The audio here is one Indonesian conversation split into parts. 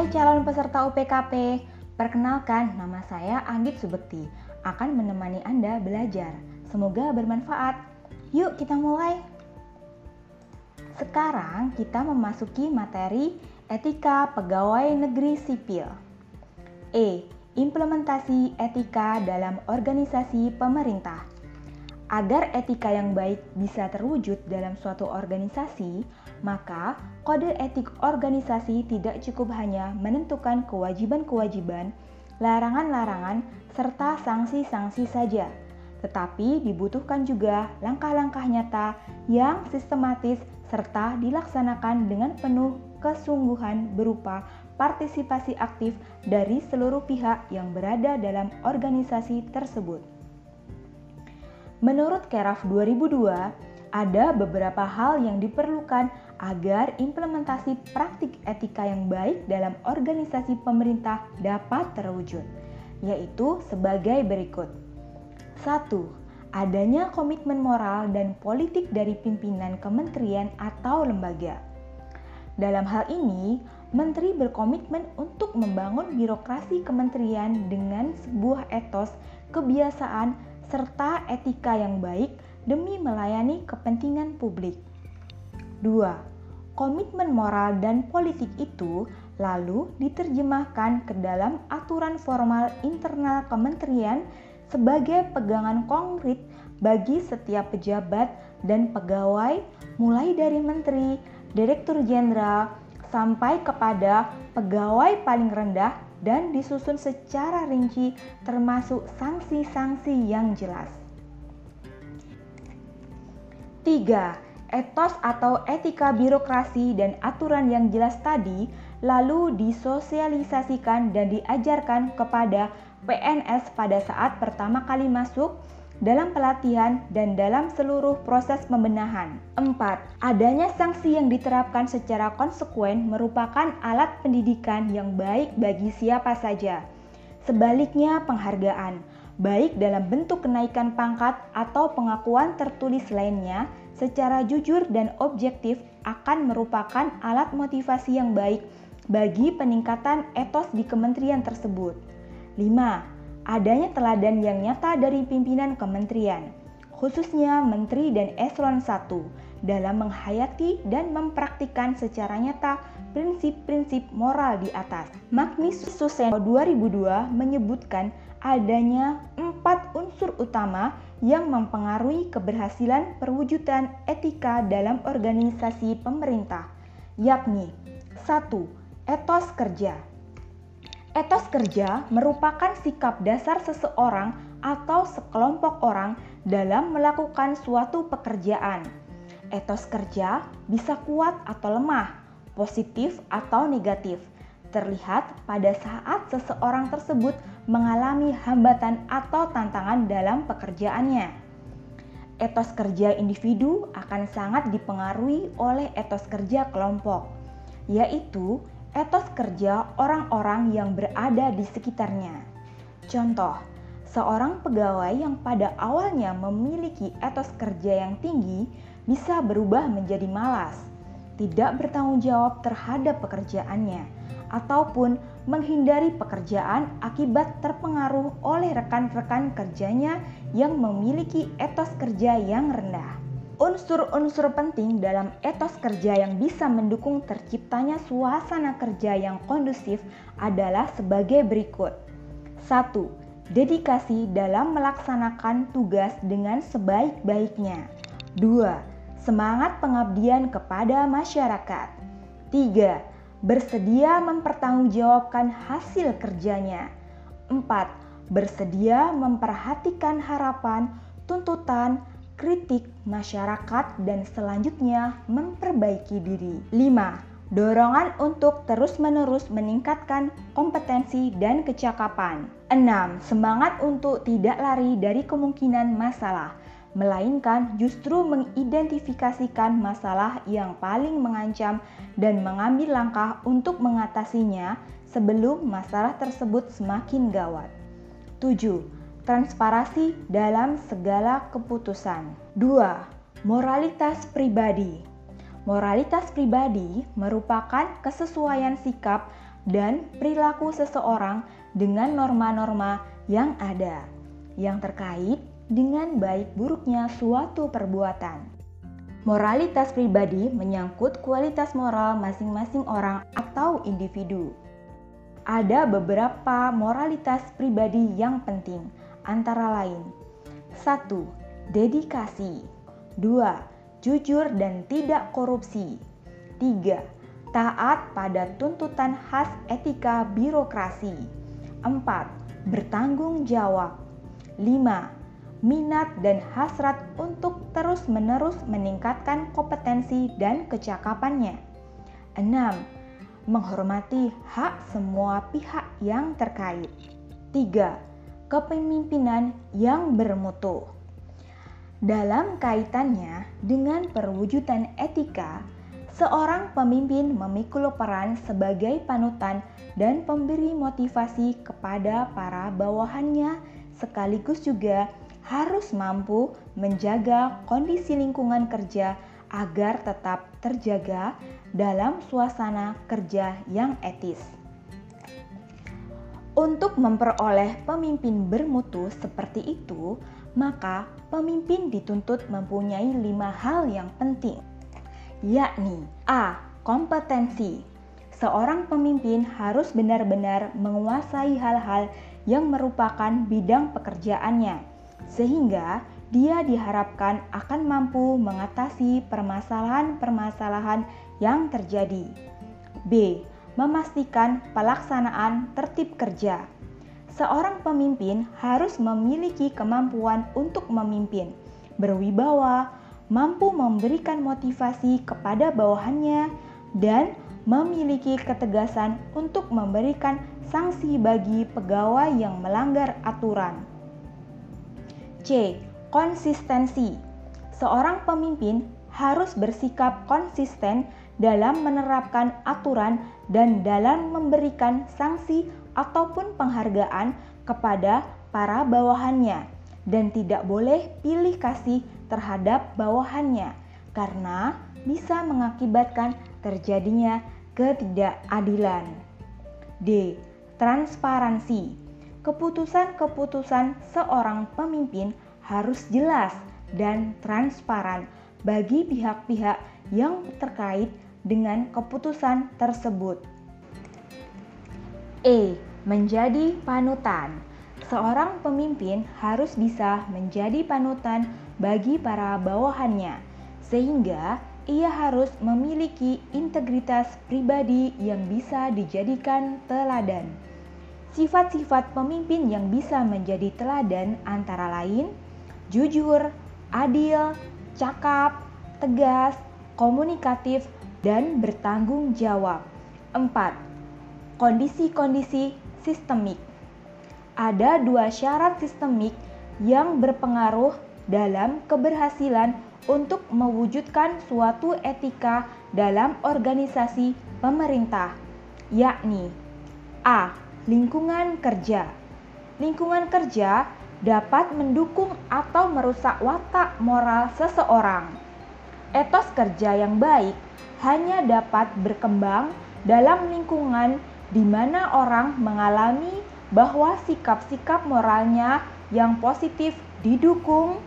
Hai calon peserta UPKP, perkenalkan nama saya Anggit Subekti, akan menemani Anda belajar. Semoga bermanfaat. Yuk kita mulai. Sekarang kita memasuki materi etika pegawai negeri sipil. E. Implementasi etika dalam organisasi pemerintah. Agar etika yang baik bisa terwujud dalam suatu organisasi, maka kode etik organisasi tidak cukup hanya menentukan kewajiban-kewajiban, larangan-larangan, serta sanksi-sanksi saja, tetapi dibutuhkan juga langkah-langkah nyata yang sistematis serta dilaksanakan dengan penuh kesungguhan berupa partisipasi aktif dari seluruh pihak yang berada dalam organisasi tersebut. Menurut Keraf 2002, ada beberapa hal yang diperlukan agar implementasi praktik etika yang baik dalam organisasi pemerintah dapat terwujud, yaitu sebagai berikut. 1. Adanya komitmen moral dan politik dari pimpinan kementerian atau lembaga. Dalam hal ini, menteri berkomitmen untuk membangun birokrasi kementerian dengan sebuah etos, kebiasaan, serta etika yang baik demi melayani kepentingan publik. 2. Komitmen moral dan politik itu lalu diterjemahkan ke dalam aturan formal internal kementerian sebagai pegangan konkret bagi setiap pejabat dan pegawai mulai dari menteri, direktur jenderal, sampai kepada pegawai paling rendah dan disusun secara rinci termasuk sanksi-sanksi yang jelas. 3. Etos atau etika birokrasi dan aturan yang jelas tadi lalu disosialisasikan dan diajarkan kepada PNS pada saat pertama kali masuk dalam pelatihan dan dalam seluruh proses pembenahan. 4. Adanya sanksi yang diterapkan secara konsekuen merupakan alat pendidikan yang baik bagi siapa saja. Sebaliknya, penghargaan, baik dalam bentuk kenaikan pangkat atau pengakuan tertulis lainnya, secara jujur dan objektif akan merupakan alat motivasi yang baik bagi peningkatan etos di kementerian tersebut. 5 adanya teladan yang nyata dari pimpinan kementerian, khususnya menteri dan eselon 1 dalam menghayati dan mempraktikkan secara nyata prinsip-prinsip moral di atas. Magnus Suseno 2002 menyebutkan adanya empat unsur utama yang mempengaruhi keberhasilan perwujudan etika dalam organisasi pemerintah, yakni 1. Etos kerja Etos kerja merupakan sikap dasar seseorang atau sekelompok orang dalam melakukan suatu pekerjaan. Etos kerja bisa kuat atau lemah, positif atau negatif, terlihat pada saat seseorang tersebut mengalami hambatan atau tantangan dalam pekerjaannya. Etos kerja individu akan sangat dipengaruhi oleh etos kerja kelompok, yaitu etos kerja orang-orang yang berada di sekitarnya. Contoh, seorang pegawai yang pada awalnya memiliki etos kerja yang tinggi bisa berubah menjadi malas, tidak bertanggung jawab terhadap pekerjaannya, ataupun menghindari pekerjaan akibat terpengaruh oleh rekan-rekan kerjanya yang memiliki etos kerja yang rendah. Unsur-unsur penting dalam etos kerja yang bisa mendukung terciptanya suasana kerja yang kondusif adalah sebagai berikut. 1. Dedikasi dalam melaksanakan tugas dengan sebaik-baiknya. 2. Semangat pengabdian kepada masyarakat. 3. Bersedia mempertanggungjawabkan hasil kerjanya. 4. Bersedia memperhatikan harapan, tuntutan, kritik masyarakat dan selanjutnya memperbaiki diri. 5. Dorongan untuk terus-menerus meningkatkan kompetensi dan kecakapan. 6. Semangat untuk tidak lari dari kemungkinan masalah, melainkan justru mengidentifikasikan masalah yang paling mengancam dan mengambil langkah untuk mengatasinya sebelum masalah tersebut semakin gawat. 7 transparasi dalam segala keputusan. 2. Moralitas pribadi. Moralitas pribadi merupakan kesesuaian sikap dan perilaku seseorang dengan norma-norma yang ada yang terkait dengan baik buruknya suatu perbuatan. Moralitas pribadi menyangkut kualitas moral masing-masing orang atau individu. Ada beberapa moralitas pribadi yang penting, antara lain: 1. Dedikasi 2. Jujur dan tidak korupsi 3. Taat pada tuntutan khas etika birokrasi 4. Bertanggung jawab 5 minat dan hasrat untuk terus-menerus meningkatkan kompetensi dan kecakapannya. 6. Menghormati hak semua pihak yang terkait. 3. Kepemimpinan yang bermutu. Dalam kaitannya dengan perwujudan etika, seorang pemimpin memikul peran sebagai panutan dan pemberi motivasi kepada para bawahannya sekaligus juga harus mampu menjaga kondisi lingkungan kerja agar tetap terjaga dalam suasana kerja yang etis. Untuk memperoleh pemimpin bermutu seperti itu, maka pemimpin dituntut mempunyai lima hal yang penting, yakni A. Kompetensi. Seorang pemimpin harus benar-benar menguasai hal-hal yang merupakan bidang pekerjaannya sehingga dia diharapkan akan mampu mengatasi permasalahan-permasalahan yang terjadi. B. Memastikan pelaksanaan tertib kerja. Seorang pemimpin harus memiliki kemampuan untuk memimpin, berwibawa, mampu memberikan motivasi kepada bawahannya, dan memiliki ketegasan untuk memberikan sanksi bagi pegawai yang melanggar aturan. C. Konsistensi. Seorang pemimpin harus bersikap konsisten dalam menerapkan aturan dan dalam memberikan sanksi ataupun penghargaan kepada para bawahannya dan tidak boleh pilih kasih terhadap bawahannya karena bisa mengakibatkan terjadinya ketidakadilan. D. Transparansi keputusan-keputusan seorang pemimpin harus jelas dan transparan bagi pihak-pihak yang terkait dengan keputusan tersebut. E. Menjadi panutan. Seorang pemimpin harus bisa menjadi panutan bagi para bawahannya, sehingga ia harus memiliki integritas pribadi yang bisa dijadikan teladan. Sifat-sifat pemimpin yang bisa menjadi teladan antara lain jujur, adil, cakap, tegas, komunikatif, dan bertanggung jawab. 4. Kondisi-kondisi sistemik. Ada dua syarat sistemik yang berpengaruh dalam keberhasilan untuk mewujudkan suatu etika dalam organisasi pemerintah, yakni A lingkungan kerja. Lingkungan kerja dapat mendukung atau merusak watak moral seseorang. Etos kerja yang baik hanya dapat berkembang dalam lingkungan di mana orang mengalami bahwa sikap-sikap moralnya yang positif didukung,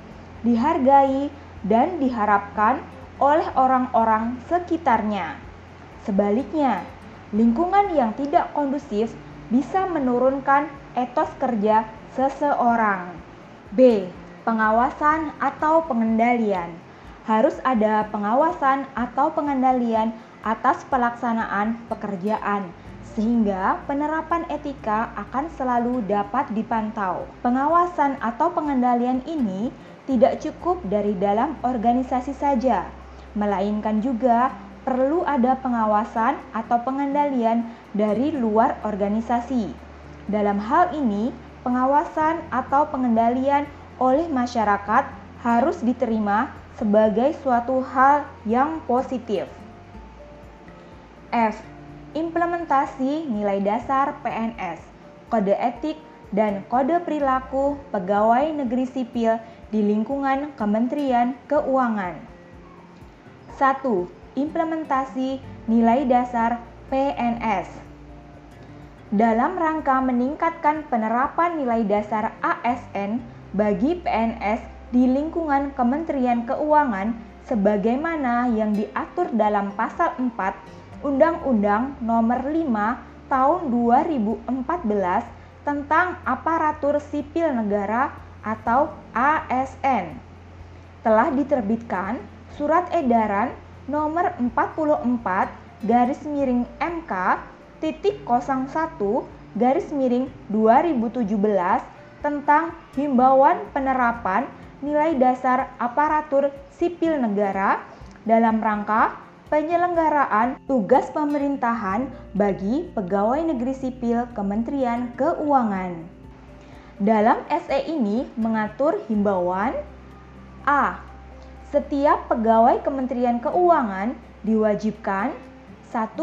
dihargai, dan diharapkan oleh orang-orang sekitarnya. Sebaliknya, lingkungan yang tidak kondusif bisa menurunkan etos kerja seseorang. B. Pengawasan atau pengendalian. Harus ada pengawasan atau pengendalian atas pelaksanaan pekerjaan sehingga penerapan etika akan selalu dapat dipantau. Pengawasan atau pengendalian ini tidak cukup dari dalam organisasi saja, melainkan juga perlu ada pengawasan atau pengendalian dari luar organisasi. Dalam hal ini, pengawasan atau pengendalian oleh masyarakat harus diterima sebagai suatu hal yang positif. F. Implementasi nilai dasar PNS, kode etik, dan kode perilaku pegawai negeri sipil di lingkungan Kementerian Keuangan. 1 implementasi nilai dasar PNS. dalam rangka meningkatkan penerapan nilai dasar ASN bagi PNS di lingkungan Kementerian Keuangan sebagaimana yang diatur dalam pasal 4 Undang-Undang Nomor 5 Tahun 2014 tentang Aparatur Sipil Negara atau ASN. Telah diterbitkan Surat Edaran Nomor 44 garis miring MK titik 01 garis miring 2017 tentang himbauan penerapan nilai dasar aparatur sipil negara dalam rangka penyelenggaraan tugas pemerintahan bagi pegawai negeri sipil Kementerian Keuangan. Dalam SE ini mengatur himbauan A. Setiap pegawai Kementerian Keuangan diwajibkan 1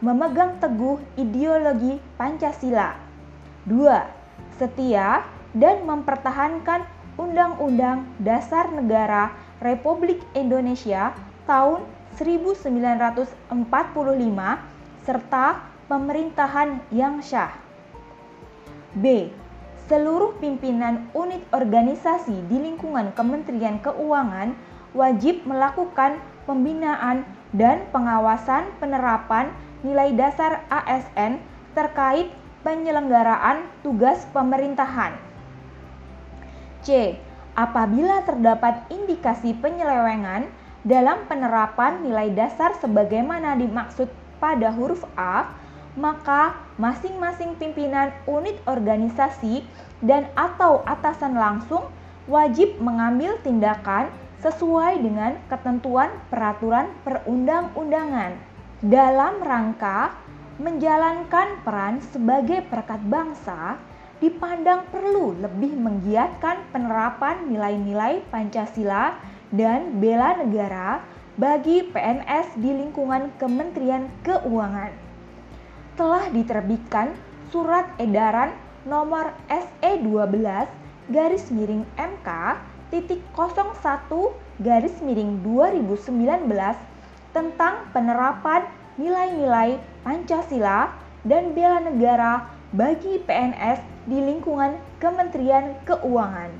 memegang teguh ideologi Pancasila. 2. Setia dan mempertahankan Undang-Undang Dasar Negara Republik Indonesia tahun 1945 serta pemerintahan yang syah. B. Seluruh pimpinan unit organisasi di lingkungan Kementerian Keuangan wajib melakukan pembinaan dan pengawasan penerapan nilai dasar ASN terkait penyelenggaraan tugas pemerintahan. C. Apabila terdapat indikasi penyelewengan dalam penerapan nilai dasar sebagaimana dimaksud pada huruf A, maka masing-masing pimpinan unit organisasi dan atau atasan langsung wajib mengambil tindakan sesuai dengan ketentuan peraturan perundang-undangan dalam rangka menjalankan peran sebagai perekat bangsa dipandang perlu lebih menggiatkan penerapan nilai-nilai Pancasila dan bela negara bagi PNS di lingkungan Kementerian Keuangan. Telah diterbitkan surat edaran nomor SE12 garis miring MK titik 01 garis miring 2019 tentang penerapan nilai-nilai Pancasila dan bela negara bagi PNS di lingkungan Kementerian Keuangan.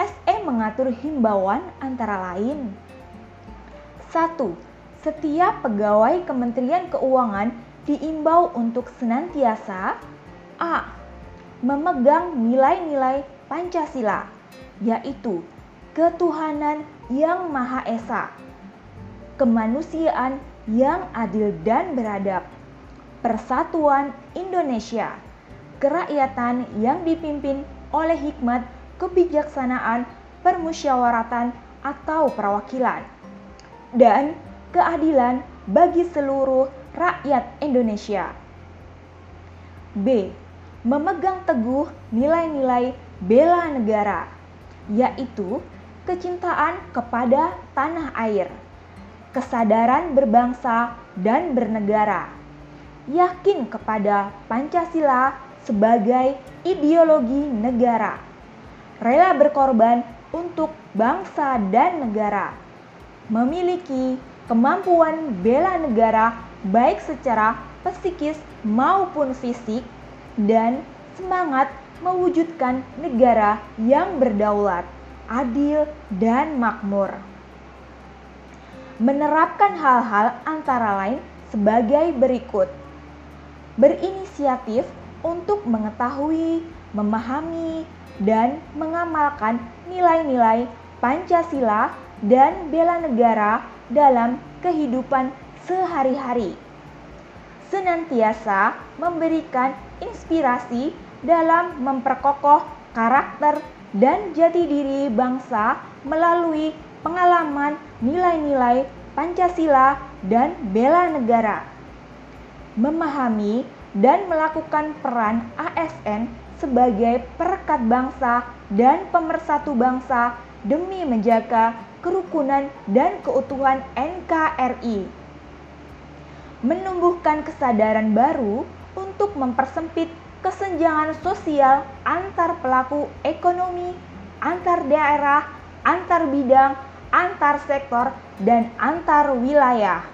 SE mengatur himbauan antara lain 1. Setiap pegawai Kementerian Keuangan diimbau untuk senantiasa A. Memegang nilai-nilai Pancasila, yaitu ketuhanan yang Maha Esa, kemanusiaan yang adil dan beradab, persatuan Indonesia, kerakyatan yang dipimpin oleh hikmat kebijaksanaan permusyawaratan atau perwakilan, dan keadilan bagi seluruh rakyat Indonesia. B. Memegang teguh nilai-nilai bela negara, yaitu kecintaan kepada tanah air kesadaran berbangsa dan bernegara, yakin kepada Pancasila sebagai ideologi negara, rela berkorban untuk bangsa dan negara, memiliki kemampuan bela negara baik secara psikis maupun fisik, dan semangat mewujudkan negara yang berdaulat, adil, dan makmur menerapkan hal-hal antara lain sebagai berikut: berinisiatif untuk mengetahui, memahami, dan mengamalkan nilai-nilai Pancasila dan bela negara dalam kehidupan sehari-hari. Senantiasa memberikan inspirasi dalam memperkokoh karakter dan jati diri bangsa melalui pengalaman nilai-nilai Pancasila dan bela negara. Memahami dan melakukan peran ASN sebagai perekat bangsa dan pemersatu bangsa demi menjaga kerukunan dan keutuhan NKRI. Menumbuhkan kesadaran baru untuk mempersempit kesenjangan sosial antar pelaku ekonomi, antar daerah, antar bidang, antar sektor, dan antar wilayah.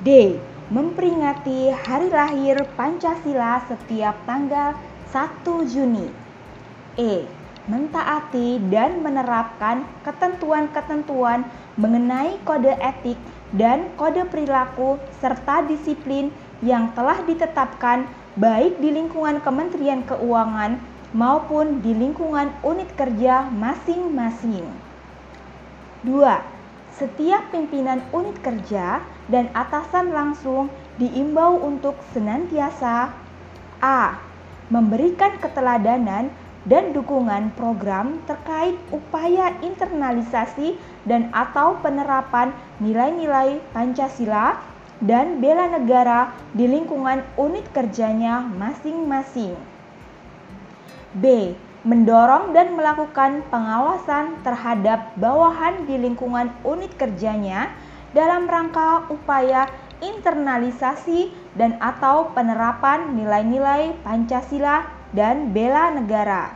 D. memperingati hari lahir Pancasila setiap tanggal 1 Juni. E. Mentaati dan menerapkan ketentuan-ketentuan mengenai kode etik dan kode perilaku serta disiplin yang telah ditetapkan baik di lingkungan Kementerian Keuangan maupun di lingkungan unit kerja masing-masing. 2. Setiap pimpinan unit kerja dan atasan langsung diimbau untuk senantiasa A. Memberikan keteladanan dan dukungan program terkait upaya internalisasi dan atau penerapan nilai-nilai Pancasila dan bela negara di lingkungan unit kerjanya masing-masing. B mendorong dan melakukan pengawasan terhadap bawahan di lingkungan unit kerjanya dalam rangka upaya internalisasi dan atau penerapan nilai-nilai Pancasila dan bela negara.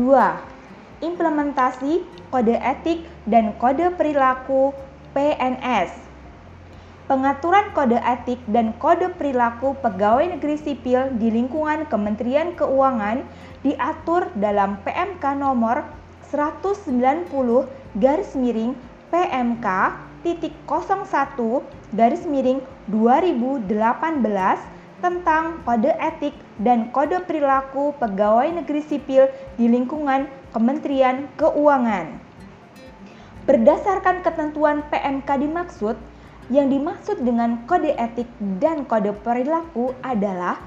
2. Implementasi kode etik dan kode perilaku PNS pengaturan kode etik dan kode perilaku pegawai negeri sipil di lingkungan Kementerian Keuangan diatur dalam PMK nomor 190 garis miring PMK titik 01 garis miring 2018 tentang kode etik dan kode perilaku pegawai negeri sipil di lingkungan Kementerian Keuangan. Berdasarkan ketentuan PMK dimaksud, yang dimaksud dengan kode etik dan kode perilaku adalah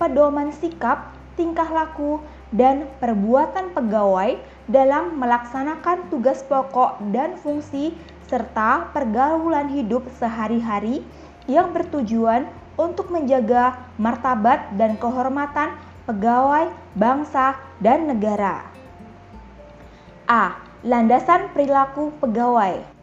pedoman sikap, tingkah laku, dan perbuatan pegawai dalam melaksanakan tugas pokok dan fungsi serta pergaulan hidup sehari-hari yang bertujuan untuk menjaga martabat dan kehormatan pegawai, bangsa, dan negara. A. Landasan perilaku pegawai.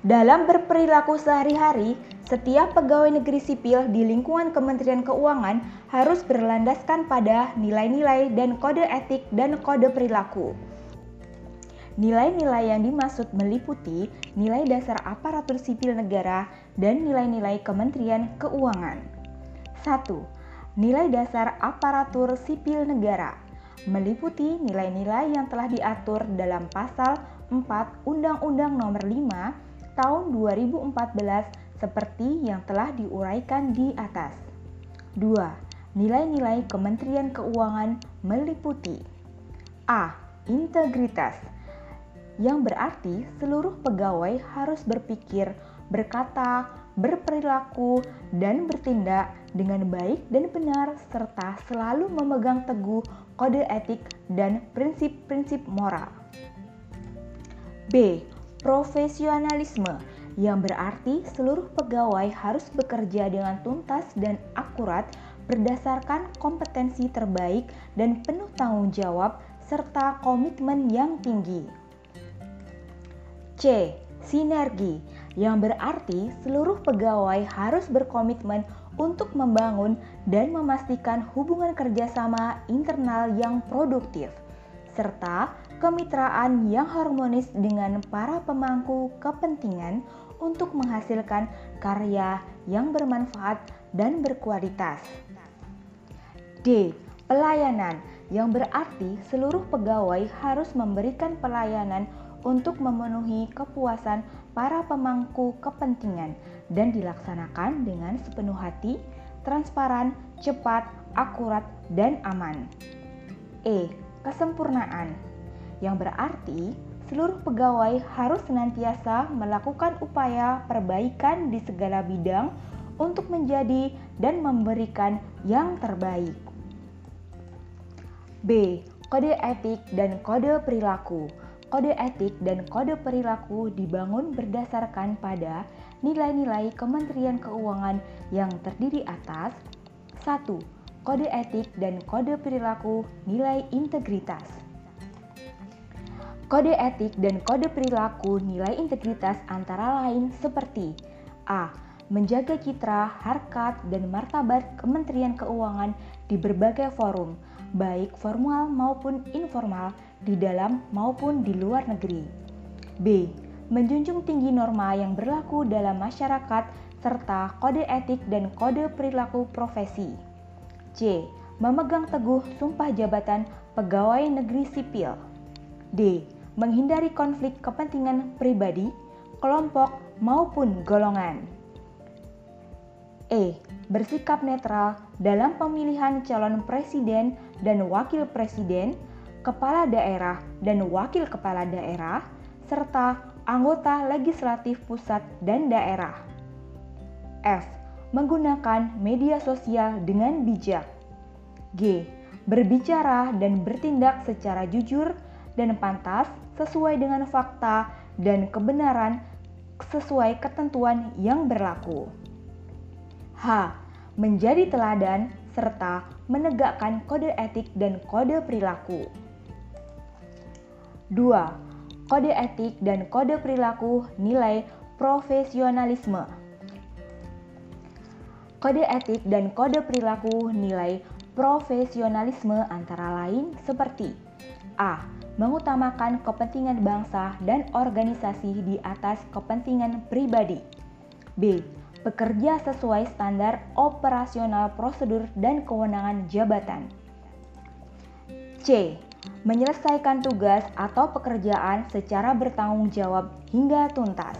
Dalam berperilaku sehari-hari, setiap pegawai negeri sipil di lingkungan Kementerian Keuangan harus berlandaskan pada nilai-nilai dan kode etik dan kode perilaku. Nilai-nilai yang dimaksud meliputi nilai dasar aparatur sipil negara dan nilai-nilai Kementerian Keuangan. 1. Nilai dasar aparatur sipil negara meliputi nilai-nilai yang telah diatur dalam pasal 4 Undang-Undang Nomor 5 tahun 2014 seperti yang telah diuraikan di atas. 2. Nilai-nilai Kementerian Keuangan meliputi A. Integritas yang berarti seluruh pegawai harus berpikir, berkata, berperilaku, dan bertindak dengan baik dan benar serta selalu memegang teguh kode etik dan prinsip-prinsip moral. B profesionalisme yang berarti seluruh pegawai harus bekerja dengan tuntas dan akurat berdasarkan kompetensi terbaik dan penuh tanggung jawab serta komitmen yang tinggi. C. Sinergi yang berarti seluruh pegawai harus berkomitmen untuk membangun dan memastikan hubungan kerjasama internal yang produktif, serta kemitraan yang harmonis dengan para pemangku kepentingan untuk menghasilkan karya yang bermanfaat dan berkualitas. D. Pelayanan yang berarti seluruh pegawai harus memberikan pelayanan untuk memenuhi kepuasan para pemangku kepentingan dan dilaksanakan dengan sepenuh hati, transparan, cepat, akurat, dan aman. E. Kesempurnaan yang berarti seluruh pegawai harus senantiasa melakukan upaya perbaikan di segala bidang untuk menjadi dan memberikan yang terbaik. B. Kode etik dan kode perilaku. Kode etik dan kode perilaku dibangun berdasarkan pada nilai-nilai Kementerian Keuangan yang terdiri atas 1. Kode etik dan kode perilaku nilai integritas Kode etik dan kode perilaku nilai integritas antara lain seperti A. Menjaga citra, harkat, dan martabat Kementerian Keuangan di berbagai forum, baik formal maupun informal, di dalam maupun di luar negeri. B. menjunjung tinggi norma yang berlaku dalam masyarakat serta kode etik dan kode perilaku profesi. C. Memegang teguh sumpah jabatan pegawai negeri sipil. D. Menghindari konflik kepentingan pribadi, kelompok, maupun golongan. E. Bersikap netral dalam pemilihan calon presiden dan wakil presiden, kepala daerah dan wakil kepala daerah, serta anggota legislatif pusat dan daerah. F. Menggunakan media sosial dengan bijak. G. Berbicara dan bertindak secara jujur dan pantas sesuai dengan fakta dan kebenaran sesuai ketentuan yang berlaku. H. Menjadi teladan serta menegakkan kode etik dan kode perilaku. 2. Kode etik dan kode perilaku nilai profesionalisme. Kode etik dan kode perilaku nilai profesionalisme antara lain seperti A mengutamakan kepentingan bangsa dan organisasi di atas kepentingan pribadi. B. Bekerja sesuai standar operasional prosedur dan kewenangan jabatan. C. Menyelesaikan tugas atau pekerjaan secara bertanggung jawab hingga tuntas.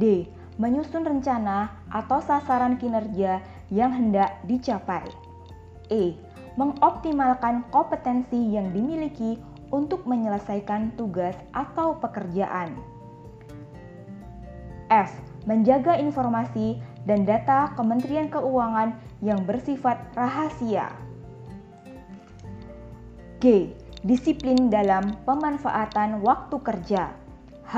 D. Menyusun rencana atau sasaran kinerja yang hendak dicapai. E. Mengoptimalkan kompetensi yang dimiliki untuk menyelesaikan tugas atau pekerjaan. F. Menjaga informasi dan data Kementerian Keuangan yang bersifat rahasia. G. Disiplin dalam pemanfaatan waktu kerja. H.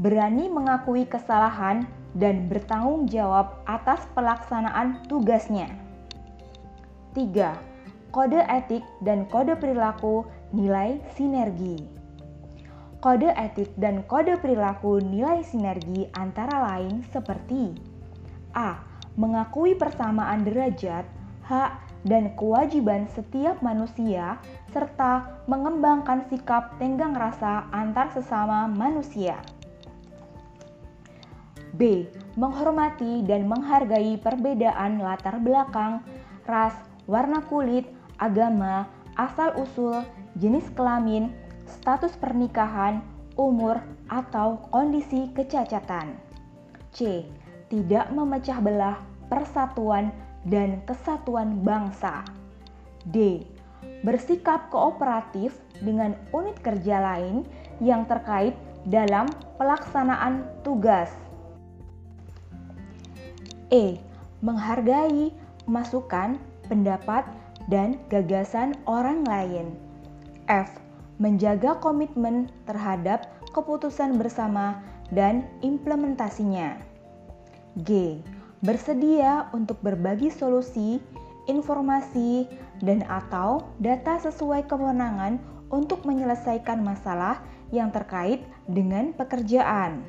Berani mengakui kesalahan dan bertanggung jawab atas pelaksanaan tugasnya. 3 kode etik dan kode perilaku nilai sinergi. Kode etik dan kode perilaku nilai sinergi antara lain seperti A. Mengakui persamaan derajat, hak, dan kewajiban setiap manusia serta mengembangkan sikap tenggang rasa antar sesama manusia. B. Menghormati dan menghargai perbedaan latar belakang, ras, warna kulit, agama, asal-usul, jenis kelamin, status pernikahan, umur, atau kondisi kecacatan. C. Tidak memecah belah persatuan dan kesatuan bangsa. D. Bersikap kooperatif dengan unit kerja lain yang terkait dalam pelaksanaan tugas. E. Menghargai masukan, pendapat, dan gagasan orang lain. F. Menjaga komitmen terhadap keputusan bersama dan implementasinya. G. Bersedia untuk berbagi solusi, informasi, dan atau data sesuai kewenangan untuk menyelesaikan masalah yang terkait dengan pekerjaan.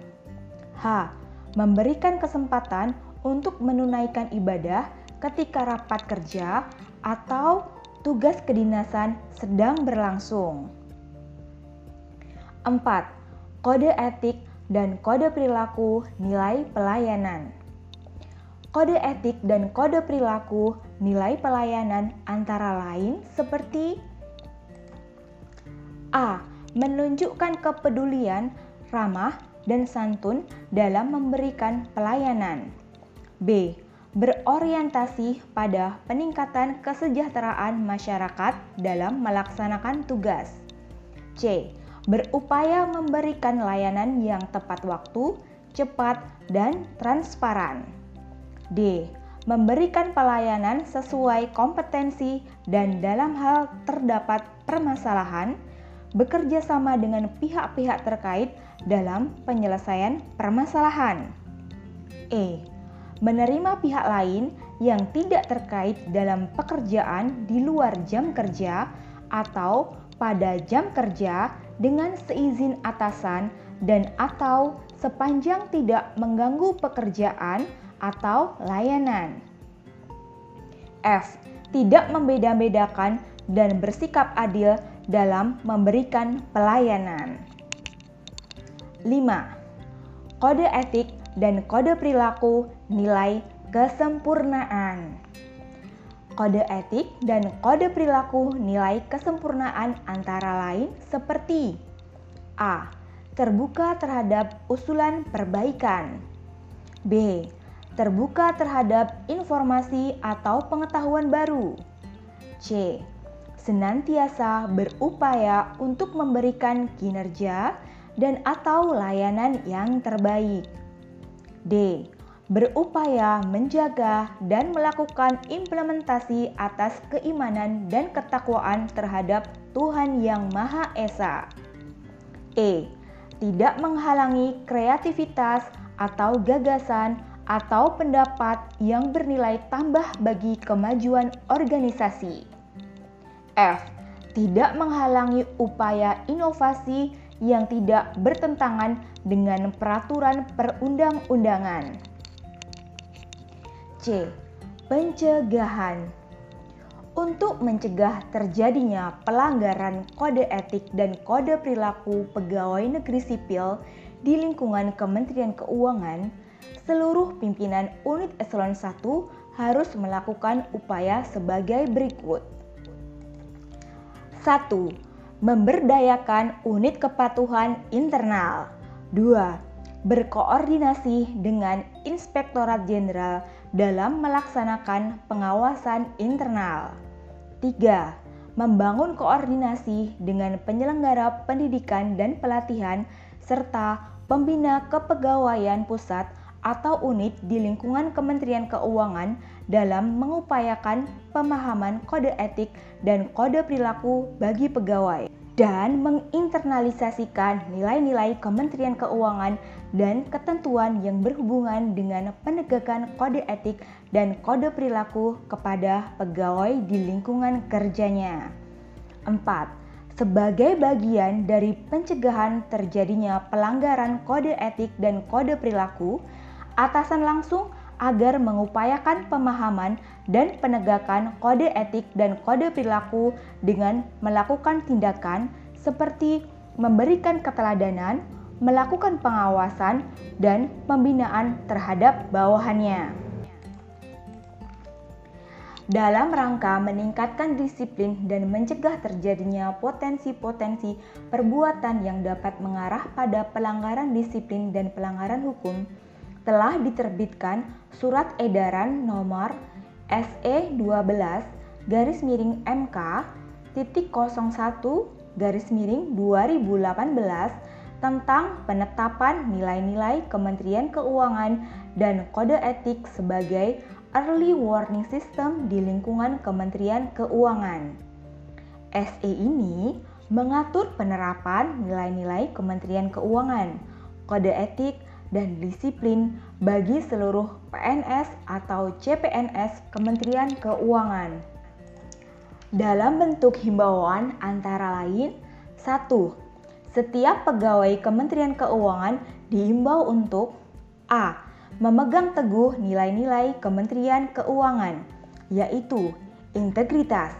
H. Memberikan kesempatan untuk menunaikan ibadah ketika rapat kerja atau tugas kedinasan sedang berlangsung. 4. Kode etik dan kode perilaku nilai pelayanan. Kode etik dan kode perilaku nilai pelayanan antara lain seperti A. Menunjukkan kepedulian, ramah, dan santun dalam memberikan pelayanan. B berorientasi pada peningkatan kesejahteraan masyarakat dalam melaksanakan tugas. C. Berupaya memberikan layanan yang tepat waktu, cepat, dan transparan. D. Memberikan pelayanan sesuai kompetensi dan dalam hal terdapat permasalahan, bekerja sama dengan pihak-pihak terkait dalam penyelesaian permasalahan. E menerima pihak lain yang tidak terkait dalam pekerjaan di luar jam kerja atau pada jam kerja dengan seizin atasan dan atau sepanjang tidak mengganggu pekerjaan atau layanan. F. Tidak membeda-bedakan dan bersikap adil dalam memberikan pelayanan. 5 kode etik dan kode perilaku nilai kesempurnaan. Kode etik dan kode perilaku nilai kesempurnaan antara lain seperti A. Terbuka terhadap usulan perbaikan B. Terbuka terhadap informasi atau pengetahuan baru C. Senantiasa berupaya untuk memberikan kinerja dan atau layanan yang terbaik D. Berupaya menjaga dan melakukan implementasi atas keimanan dan ketakwaan terhadap Tuhan Yang Maha Esa. E. Tidak menghalangi kreativitas atau gagasan atau pendapat yang bernilai tambah bagi kemajuan organisasi. F. Tidak menghalangi upaya inovasi yang tidak bertentangan dengan peraturan perundang-undangan. C. Pencegahan untuk mencegah terjadinya pelanggaran kode etik dan kode perilaku pegawai negeri sipil di lingkungan Kementerian Keuangan, seluruh pimpinan unit eselon 1 harus melakukan upaya sebagai berikut. 1 memberdayakan unit kepatuhan internal. 2. Berkoordinasi dengan Inspektorat Jenderal dalam melaksanakan pengawasan internal. 3. Membangun koordinasi dengan penyelenggara pendidikan dan pelatihan serta pembina kepegawaian pusat atau unit di lingkungan Kementerian Keuangan dalam mengupayakan pemahaman kode etik dan kode perilaku bagi pegawai dan menginternalisasikan nilai-nilai Kementerian Keuangan dan ketentuan yang berhubungan dengan penegakan kode etik dan kode perilaku kepada pegawai di lingkungan kerjanya. 4 sebagai bagian dari pencegahan terjadinya pelanggaran kode etik dan kode perilaku, atasan langsung agar mengupayakan pemahaman dan penegakan kode etik dan kode perilaku dengan melakukan tindakan seperti memberikan keteladanan, melakukan pengawasan, dan pembinaan terhadap bawahannya. Dalam rangka meningkatkan disiplin dan mencegah terjadinya potensi-potensi perbuatan yang dapat mengarah pada pelanggaran disiplin dan pelanggaran hukum, telah diterbitkan Surat Edaran Nomor SE 12 garis miring MK titik 01 garis miring 2018 tentang penetapan nilai-nilai Kementerian Keuangan dan kode etik sebagai early warning system di lingkungan Kementerian Keuangan. SE ini mengatur penerapan nilai-nilai Kementerian Keuangan, kode etik, dan disiplin bagi seluruh PNS atau CPNS Kementerian Keuangan. Dalam bentuk himbauan antara lain, 1. Setiap pegawai Kementerian Keuangan diimbau untuk A. Memegang teguh nilai-nilai Kementerian Keuangan, yaitu integritas,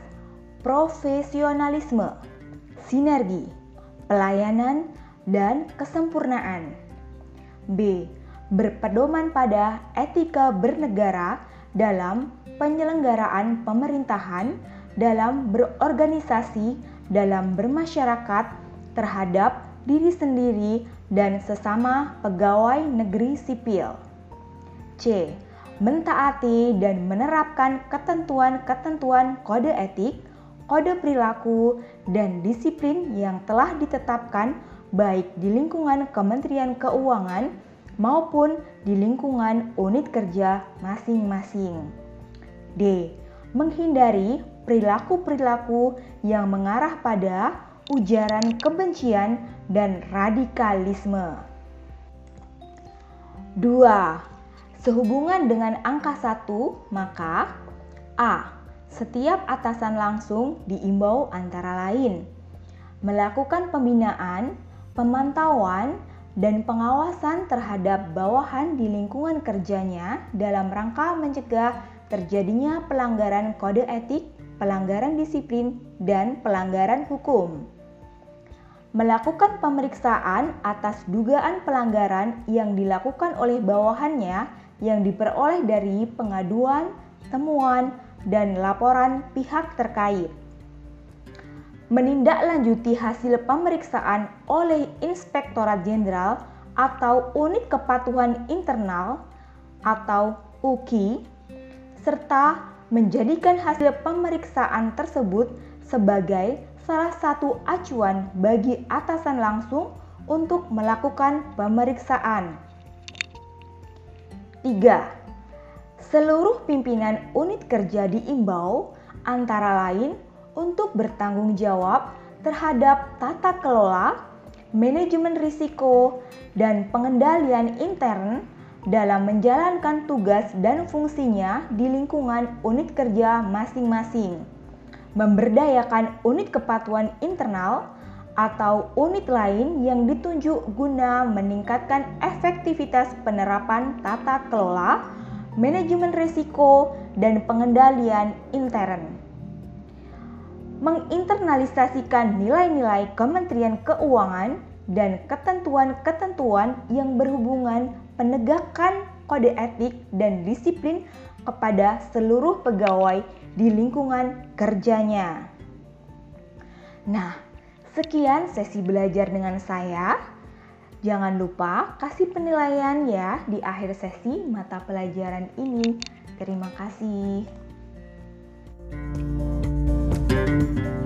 profesionalisme, sinergi, pelayanan, dan kesempurnaan. B. Berpedoman pada etika bernegara dalam penyelenggaraan pemerintahan, dalam berorganisasi, dalam bermasyarakat terhadap diri sendiri dan sesama pegawai negeri sipil. C. Mentaati dan menerapkan ketentuan-ketentuan kode etik, kode perilaku, dan disiplin yang telah ditetapkan baik di lingkungan Kementerian Keuangan maupun di lingkungan unit kerja masing-masing. D. Menghindari perilaku-perilaku yang mengarah pada ujaran kebencian dan radikalisme. 2. Sehubungan dengan angka 1, maka A. Setiap atasan langsung diimbau antara lain melakukan pembinaan pemantauan, dan pengawasan terhadap bawahan di lingkungan kerjanya dalam rangka mencegah terjadinya pelanggaran kode etik, pelanggaran disiplin, dan pelanggaran hukum. melakukan pemeriksaan atas dugaan pelanggaran yang dilakukan oleh bawahannya yang diperoleh dari pengaduan, temuan, dan laporan pihak terkait. Menindaklanjuti hasil pemeriksaan oleh Inspektorat Jenderal atau Unit Kepatuhan Internal atau UKI serta menjadikan hasil pemeriksaan tersebut sebagai salah satu acuan bagi atasan langsung untuk melakukan pemeriksaan. 3. Seluruh pimpinan unit kerja diimbau antara lain untuk bertanggung jawab terhadap tata kelola, manajemen risiko, dan pengendalian intern dalam menjalankan tugas dan fungsinya di lingkungan unit kerja masing-masing. Memberdayakan unit kepatuhan internal atau unit lain yang ditunjuk guna meningkatkan efektivitas penerapan tata kelola, manajemen risiko, dan pengendalian intern. Menginternalisasikan nilai-nilai Kementerian Keuangan dan ketentuan-ketentuan yang berhubungan penegakan kode etik dan disiplin kepada seluruh pegawai di lingkungan kerjanya. Nah, sekian sesi belajar dengan saya. Jangan lupa kasih penilaian ya di akhir sesi mata pelajaran ini. Terima kasih. Música